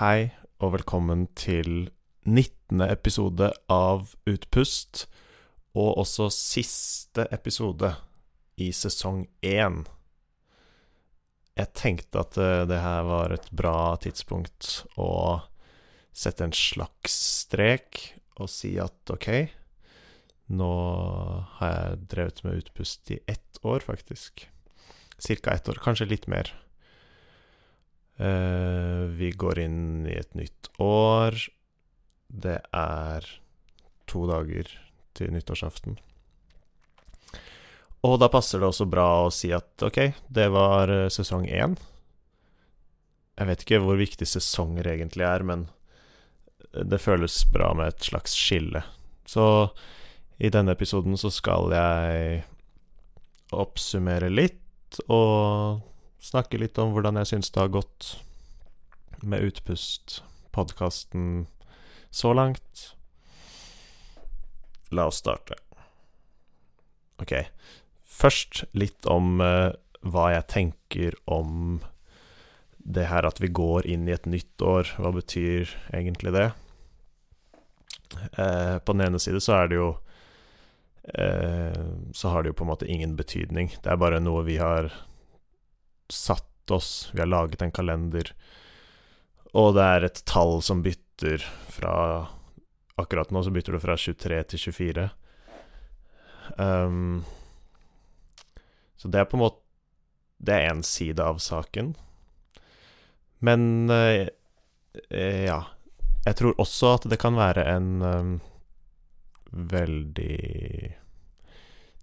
Hei, og velkommen til 19. episode av Utpust, og også siste episode i sesong én. Jeg tenkte at eh, det her var et bra tidspunkt å sette en slags strek og si at ok, nå har jeg drevet med utpust i ett år, faktisk. Cirka ett år, kanskje litt mer. Eh, vi går inn i et nytt år. Det er to dager til nyttårsaften. Og da passer det også bra å si at ok, det var eh, sesong én. Jeg vet ikke hvor viktig sesonger egentlig er, men det føles bra med et slags skille. Så i denne episoden så skal jeg oppsummere litt og snakke litt om hvordan jeg syns det har gått med Utpust, podkasten, så langt. La oss starte. Ok. Først litt om uh, hva jeg tenker om det her at vi går inn i et nytt år. Hva betyr egentlig det? Uh, på den ene side så er det jo uh, Så har det jo på en måte ingen betydning. Det er bare noe vi har satt oss. Vi har laget en kalender, og det er et tall som bytter fra Akkurat nå så bytter det fra 23 til 24. Um, så det er på en måte Det er én side av saken. Men uh, ja. Jeg tror også at det kan være en um, veldig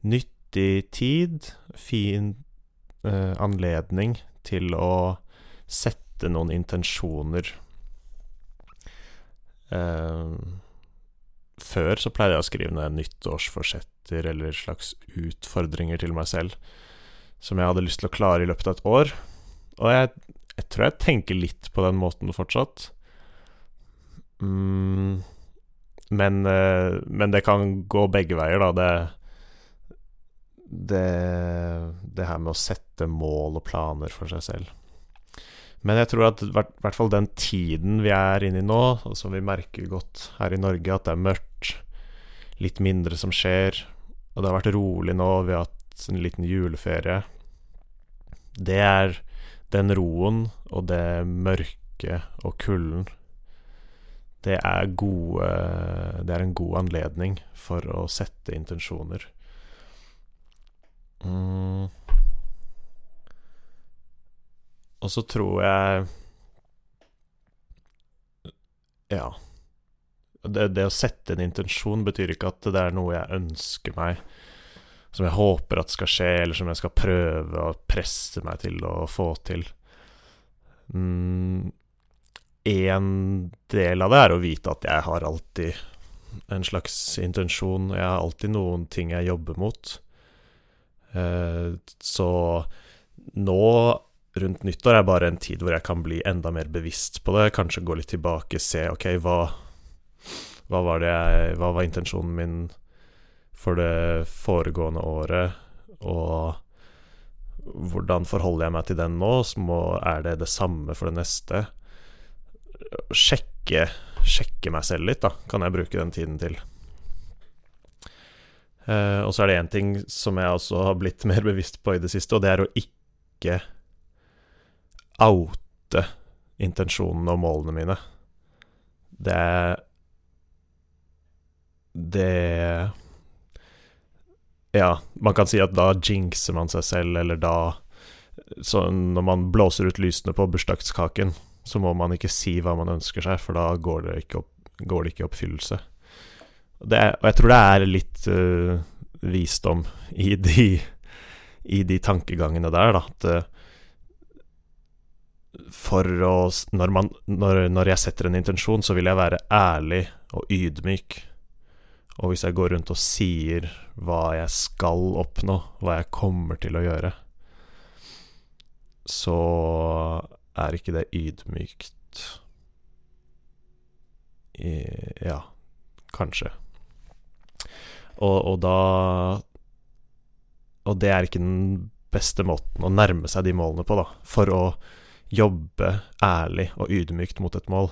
nyttig tid. Fin uh, anledning til å sette noen intensjoner. Uh, før så pleide jeg å skrive ned nyttårsforsetter eller slags utfordringer til meg selv som jeg hadde lyst til å klare i løpet av et år. Og jeg, jeg tror jeg tenker litt på den måten fortsatt. Mm, men, uh, men det kan gå begge veier, da. Det, det, det her med å sette mål og planer for seg selv. Men jeg tror at i hvert, fall den tiden vi er inne i nå, og som vi merker godt her i Norge, at det er mørkt, litt mindre som skjer, og det har vært rolig nå, vi har hatt en liten juleferie Det er den roen og det mørke og kulden Det er gode Det er en god anledning for å sette intensjoner. Mm. Og så tror jeg Ja. Det, det, å sette en intensjon betyr ikke at det er noe jeg ønsker meg, som jeg håper at skal skje, eller som jeg skal prøve å presse meg til å få til. Mm, en del av det er å vite at jeg har alltid en slags intensjon, jeg har alltid noen ting jeg jobber mot. Eh, så nå rundt nyttår er bare en tid hvor jeg kan bli enda mer bevisst på det. Kanskje gå litt tilbake, se ok, hva, hva var det jeg Hva var intensjonen min for det foregående året, og hvordan forholder jeg meg til den nå? Må, er det det samme for det neste? Sjekke, sjekke meg selv litt, da, kan jeg bruke den tiden til. Uh, og så er det én ting som jeg også har blitt mer bevisst på i det siste, og det er å ikke oute intensjonene og målene mine. Det Det Ja, man kan si at da jinxer man seg selv, eller da når man blåser ut lysene på bursdagskaken, så må man ikke si hva man ønsker seg, for da går det ikke, opp, går det ikke oppfyllelse. Det, og jeg tror det er litt uh, visdom i de, i de tankegangene der, da. At uh, for å når, man, når, når, jeg setter en intensjon, så vil jeg være ærlig og ydmyk. Og hvis jeg går rundt og sier hva jeg skal oppnå, hva jeg kommer til å gjøre, så er ikke det ydmykt I, Ja, kanskje. Og, og da Og det er ikke den beste måten å nærme seg de målene på, da. For å jobbe ærlig og ydmykt mot et mål,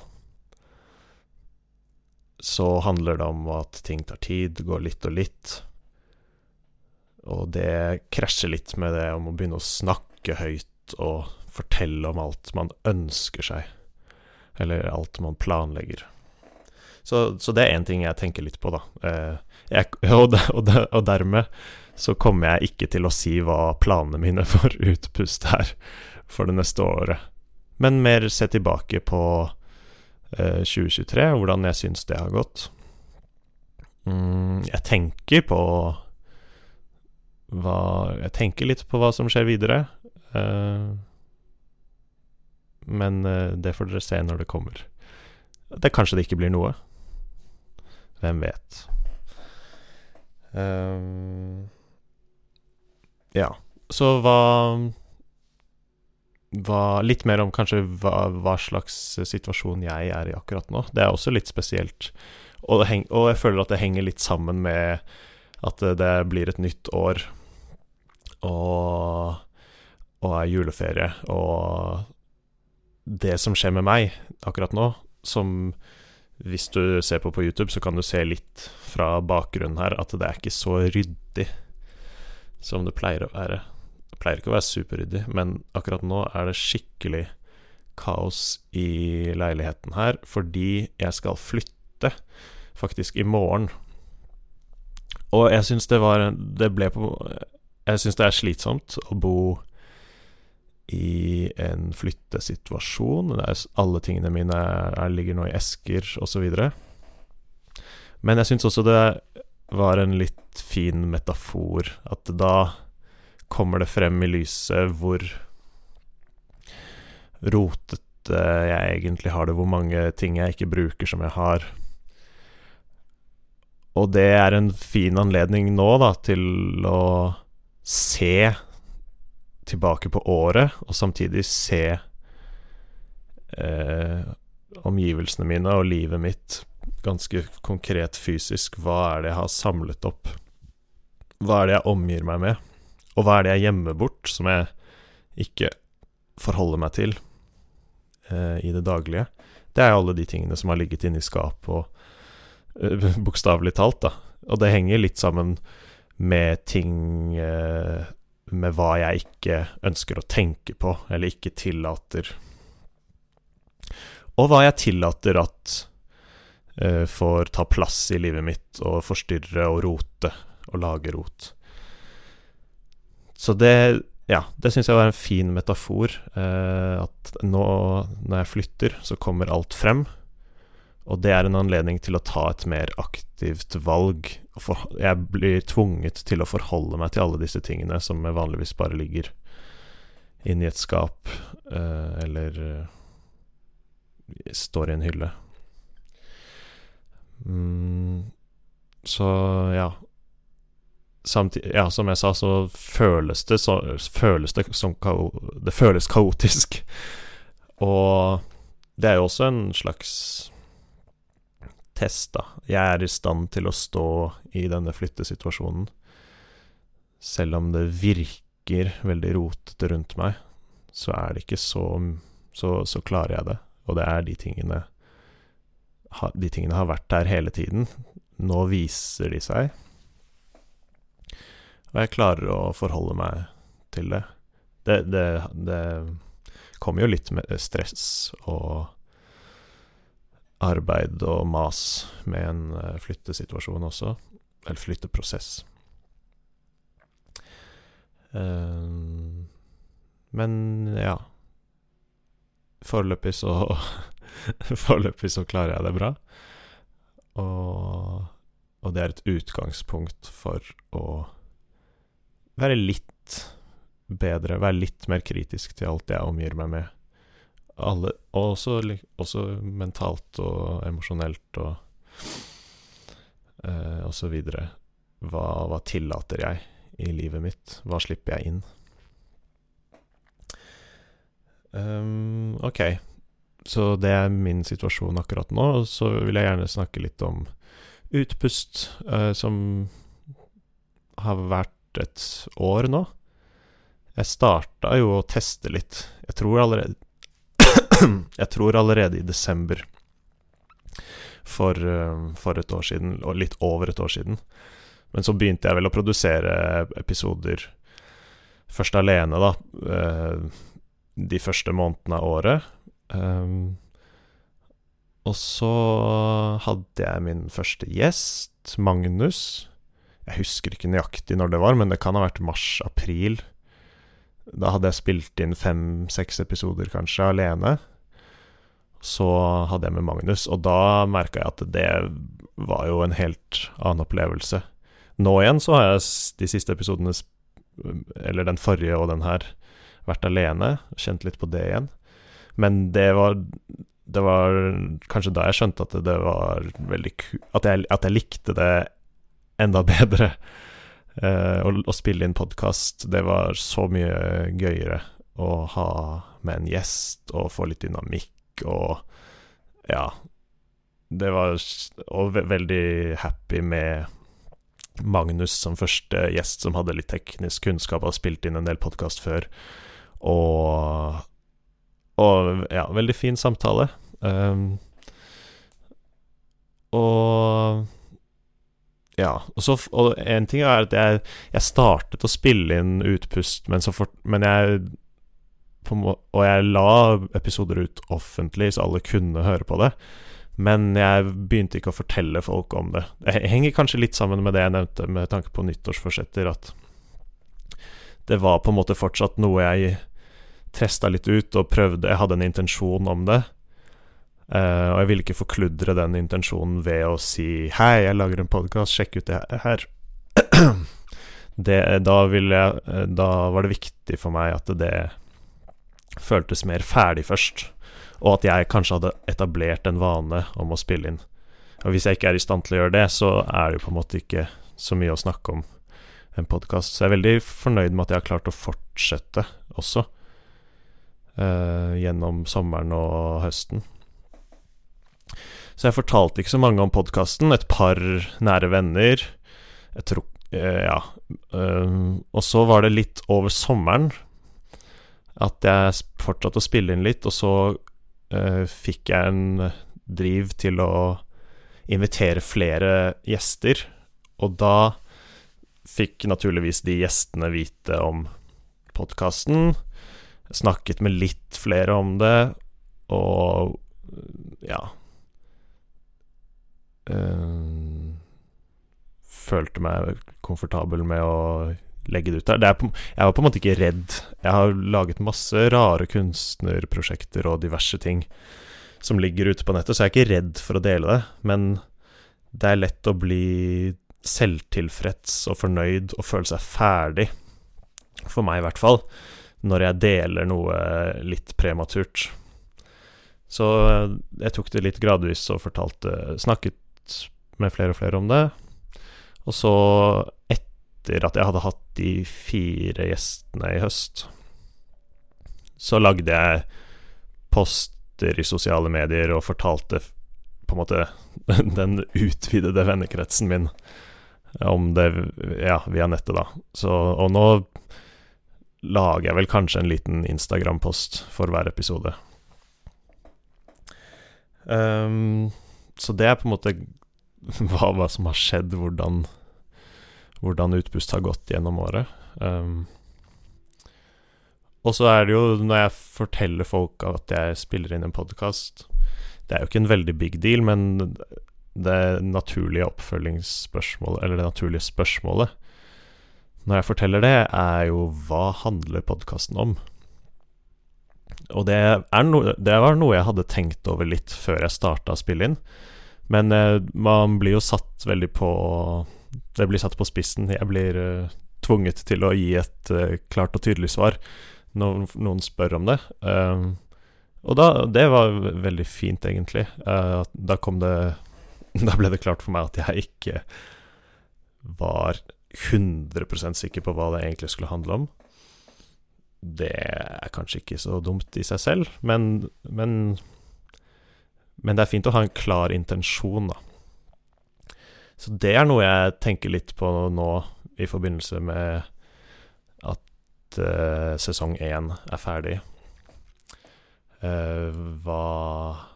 så handler det om at ting tar tid, går litt og litt. Og det krasjer litt med det om å begynne å snakke høyt og fortelle om alt man ønsker seg, eller alt man planlegger. Så, så det er én ting jeg tenker litt på, da. Eh, jeg, og, og, og, dermed så kommer jeg ikke til å si hva planene mine for utpust er for det neste året, men mer se tilbake på eh, 2023, hvordan jeg syns det har gått. Mm, jeg tenker på hva Jeg tenker litt på hva som skjer videre. Eh, men eh, det får dere se når det kommer. Det Kanskje det ikke blir noe. Hvem vet. Um, ja. Så hva hva, Litt mer om kanskje hva, hva, slags situasjon jeg er i akkurat nå. Det er også litt spesielt. Og, heng, og, jeg føler at det henger litt sammen med at det blir et nytt år, og, og er juleferie. Og det som skjer med meg akkurat nå, som hvis du ser på på YouTube, så kan du se litt fra bakgrunnen her at det er ikke så ryddig som det pleier å være. Det pleier ikke å være superryddig, men akkurat nå er det skikkelig kaos i leiligheten her fordi jeg skal flytte, faktisk i morgen. Og jeg syns det var Det ble på Jeg syns det er slitsomt å bo i en flyttesituasjon. alle tingene mine er, ligger nå i esker, osv. Men jeg syns også det var en litt fin metafor. At da kommer det frem i lyset hvor rotete jeg egentlig har det, hvor mange ting jeg ikke bruker som jeg har. Og det er en fin anledning nå, da, til å se tilbake på året, og samtidig se eh, omgivelsene mine og livet mitt ganske konkret fysisk. Hva er det jeg har samlet opp? Hva er det jeg omgir meg med? Og hva er det jeg gjemmer bort, som jeg ikke forholder meg til eh, i det daglige? Det er alle de tingene som har ligget inne i skapet, og eh, bokstavelig talt, da. Og det henger litt sammen med ting eh, med hva jeg ikke ønsker å tenke på, eller ikke tillater. Og hva jeg tillater at uh, får ta plass i livet mitt og forstyrre og rote og lage rot. Så det Ja, det syns jeg var en fin metafor. Uh, at nå når jeg flytter, så kommer alt frem. Og det er en anledning til å ta et mer aktivt valg. Jeg blir tvunget til å forholde meg til alle disse tingene som vanligvis bare ligger inni et skap eh, eller eh, står i en hylle. Mm, så ja. Samtidig, ja, som jeg sa, så føles det, så, føles det som Det føles kaotisk. Og det er jo også en slags test, da. Jeg er i stand til å stå i denne flyttesituasjonen. Selv om det virker veldig rotete rundt meg, så er det ikke så Så, så klarer jeg det. Og det er de tingene De tingene har vært der hele tiden. Nå viser de seg. Og jeg klarer å forholde meg til det. Det, det, det kommer jo litt med stress og arbeid og mas med en eh, flyttesituasjon også, eller flytteprosess. Uh, men ja Foreløpig så Foreløpig så klarer jeg det bra. Og, og det er et utgangspunkt for å være litt bedre, være litt mer kritisk til alt jeg omgir meg med alle også, også, mentalt og emosjonelt og eh, og så videre. Hva, hva, tillater jeg i livet mitt? Hva slipper jeg inn? Um, ok, så det er min situasjon akkurat nå. Og så vil jeg gjerne snakke litt om utpust, uh, som har vært et år nå. Jeg starta jo å teste litt. Jeg tror allerede Jeg tror allerede i desember for, eh, for et år siden, og litt over et år siden. Men så begynte jeg vel å produsere episoder først alene, da. Eh, de første månedene av året. Um, og så hadde jeg min første gjest, Magnus. Jeg husker ikke nøyaktig når det var, men det kan ha vært mars-april. Da hadde jeg spilt inn fem-seks episoder, kanskje, alene. Så hadde jeg med Magnus, og da merka jeg at det var jo en helt annen opplevelse. Nå igjen så har jeg de siste episodene, eller den forrige og den her, vært alene. Kjent litt på det igjen. Men det var Det var kanskje da jeg skjønte at det var veldig ku... At jeg, at jeg likte det enda bedre. Eh, å, å, spille inn podkast, det var så mye gøyere å ha med en gjest og få litt dynamikk og Ja. Det var Og ve veldig happy med Magnus som første gjest som hadde litt teknisk kunnskap og spilt inn en del podkast før. Og Og ja, veldig fin samtale. Um, og ja. Og, så, og en ting er at jeg, jeg startet å spille inn Utpust, men, fort, men jeg Og jeg la episoder ut offentlig, så alle kunne høre på det. Men jeg begynte ikke å fortelle folk om det. Det henger kanskje litt sammen med det jeg nevnte med tanke på nyttårsforsetter, at det var på en måte fortsatt noe jeg testa litt ut og prøvde Jeg hadde en intensjon om det. Uh, og jeg ville ikke forkludre den intensjonen ved å si 'Hei, jeg lager en podkast, sjekk ut det her'. det, da, jeg, eh, da var det viktig for meg at det føltes mer ferdig først. Og at jeg kanskje hadde etablert en vane om å spille inn. Og hvis jeg ikke er i stand til å gjøre det, så er det jo på en måte ikke så mye å snakke om en podkast. Så jeg er veldig fornøyd med at jeg har klart å fortsette også. Uh, gjennom sommeren og høsten. Så jeg fortalte ikke så mange om podkasten. Et par nære venner. Jeg tror uh, Ja. Uh, og så var det litt over sommeren at jeg fortsatte å spille inn litt, og så fikk jeg en driv til å invitere flere gjester. Og da fikk naturligvis de gjestene vite om podkasten. Snakket med litt flere om det, og ja Følte meg komfortabel med å legge det ut der. Det på, jeg var på en måte ikke redd. Jeg har laget masse rare kunstnerprosjekter og diverse ting som ligger ute på nettet, så jeg er ikke redd for å dele det. Men det er lett å bli selvtilfreds og fornøyd og føle seg ferdig, for meg i hvert fall, når jeg deler noe litt prematurt. Så jeg tok det litt gradvis og fortalte Snakket med flere og flere om det. Og så, etter at jeg hadde hatt de fire gjestene i høst, så lagde jeg poster i sosiale medier og fortalte på en måte den utvidede vennekretsen min om det ja, via nettet, da. Så, og nå lager jeg vel kanskje en liten Instagram-post for hver episode. Um, så det er på en måte hva, hva som har skjedd, hvordan, hvordan utpust har gått gjennom året. Um, og så er det jo, når jeg forteller folk at jeg spiller inn en podkast Det er jo ikke en veldig big deal, men det naturlige oppfølgingsspørsmålet, eller det naturlige spørsmålet når jeg forteller det, er jo hva handler podkasten om? Og det, no, det, var noe jeg hadde tenkt over litt før jeg starta å spille inn. Men eh, man blir jo satt veldig på Det blir satt på spissen. Jeg blir eh, tvunget til å gi et eh, klart og tydelig svar når noen spør om det. Uh, og da, det var veldig fint, egentlig. Uh, da kom det Da ble det klart for meg at jeg ikke var 100% sikker på hva det egentlig skulle handle om. Det er kanskje ikke så dumt i seg selv, men, men, men det er fint å ha en klar intensjon, da. Så det er noe jeg tenker litt på nå i forbindelse med at uh, sesong én er ferdig. Uh, hva,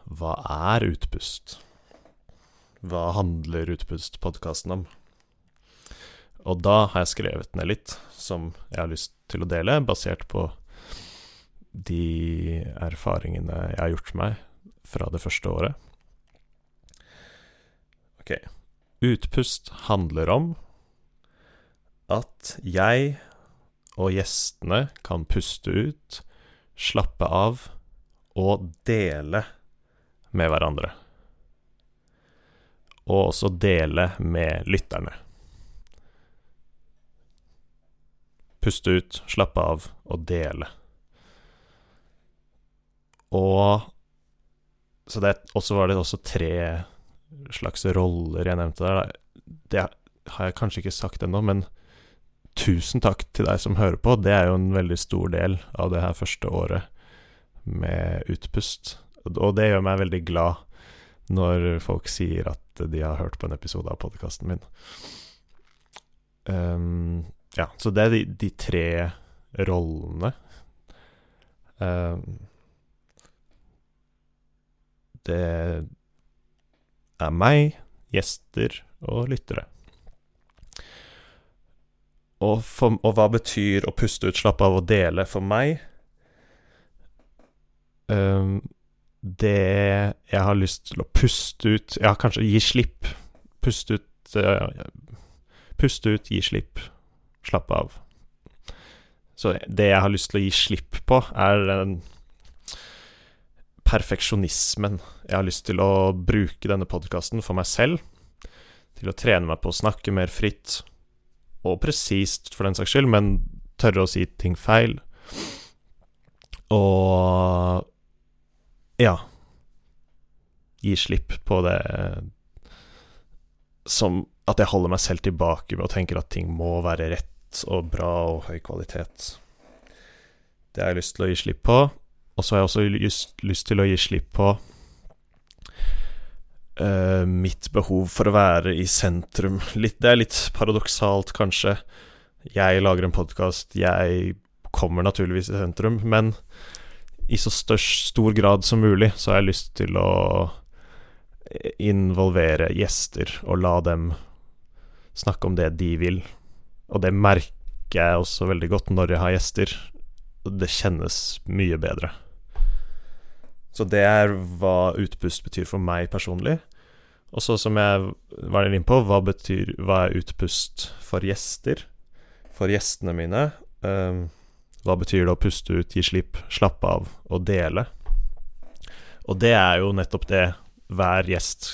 hva er utpust? Hva handler Utpust-podkasten om? Og da har jeg skrevet ned litt som jeg har lyst til å dele, basert på de erfaringene jeg har gjort meg fra det første året. Ok. Utpust handler om at jeg og gjestene kan puste ut, slappe av og dele med hverandre og også dele med lytterne. Puste ut, slappe av og dele. Og Så det, også var det også tre slags roller jeg nevnte der. Det har jeg kanskje ikke sagt ennå, men tusen takk til deg som hører på. Det er jo en veldig stor del av det her første året med utpust. Og det gjør meg veldig glad når folk sier at de har hørt på en episode av podkasten min. Um, ja, så det er de, de tre rollene. Uh, det er meg, gjester og lyttere. Og, for, og, hva betyr å puste ut, slappe av og dele for meg? Um, det jeg har lyst til å puste ut Ja, kanskje gi slipp. Puste ut uh, Puste ut, gi slipp. Slappe av. Så det jeg har lyst til å gi slipp på, er den perfeksjonismen. Jeg har lyst til å bruke denne podkasten for meg selv. Til å trene meg på å snakke mer fritt og presist, for den saks skyld, men tørre å si ting feil. Og ja. Gi slipp på det som at jeg holder meg selv tilbake med å tenke at ting må være rett og bra og høy kvalitet. Det har jeg lyst til å gi slipp på. Og så har jeg også lyst, lyst til å gi slipp på uh, mitt behov for å være i sentrum. Litt, det er litt paradoksalt, kanskje. Jeg lager en podkast, jeg kommer naturligvis i sentrum, men i så størst, stor grad som mulig så har jeg lyst til å involvere gjester og la dem snakke om det de vil. Og det merker jeg også veldig godt når jeg har gjester. Det kjennes mye bedre. Så det er hva utpust betyr for meg personlig. Og så som jeg var inne på, hva betyr Hva er utpust for gjester? For gjestene mine. Um, hva betyr det å puste ut, gi slipp, slappe av og dele? Og det er jo nettopp det hver gjest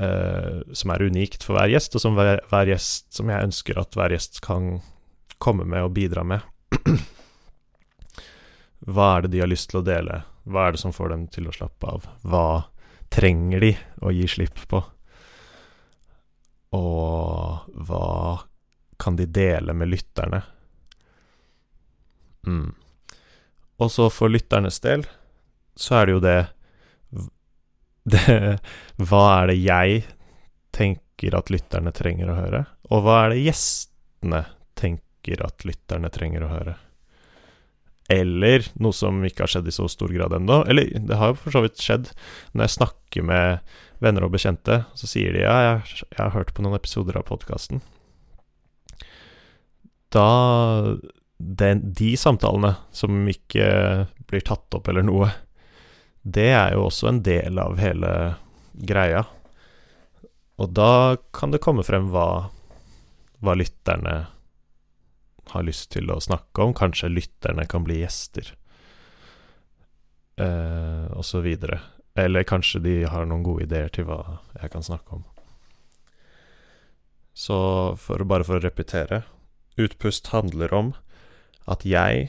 uh, Som er unikt for hver gjest, og som hver, hver, gjest som jeg ønsker at hver gjest kan komme med og bidra med. Hva er det de har lyst til å dele? Hva er det som får dem til å slappe av? Hva trenger de å gi slipp på? Og hva kan de dele med lytterne? Mm. Og så for lytternes del, så er det jo det, det Hva er det jeg tenker at lytterne trenger å høre? Og hva er det gjestene tenker at lytterne trenger å høre? Eller noe som ikke har skjedd i så stor grad ennå. Eller det har jo for så vidt skjedd. Når jeg snakker med venner og bekjente, så sier de ja, jeg, jeg har hørt på noen episoder av podkasten. Da den, de samtalene som ikke blir tatt opp eller noe, det er jo også en del av hele greia. Og da kan det komme frem hva, hva lytterne har lyst til å snakke om. Kanskje lytterne kan bli gjester, eh, og så videre. Eller kanskje de har noen gode ideer til hva jeg kan snakke om. Så for, bare for å repetere Utpust handler om at jeg,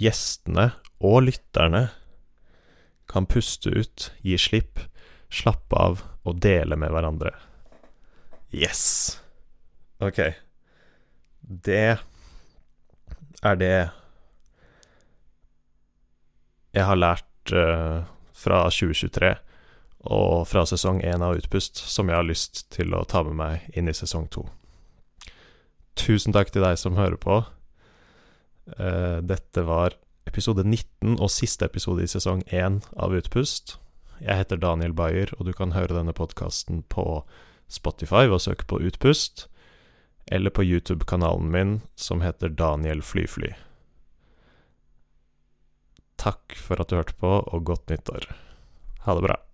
gjestene og lytterne kan puste ut, gi slipp, slappe av og dele med hverandre. Yes! Ok. Det er det jeg har lært uh, fra 2023 og fra sesong én av Utpust, som jeg har lyst til å ta med meg inn i sesong to. Tusen takk til deg som hører på. Uh, dette var episode 19 og siste episode i sesong 1 av Utpust. Jeg heter Daniel Bayer, og du kan høre denne podkasten på Spotify ved å søke på Utpust, eller på YouTube-kanalen min som heter Daniel Flyfly. Takk for at du hørte på, og godt nyttår. Ha det bra.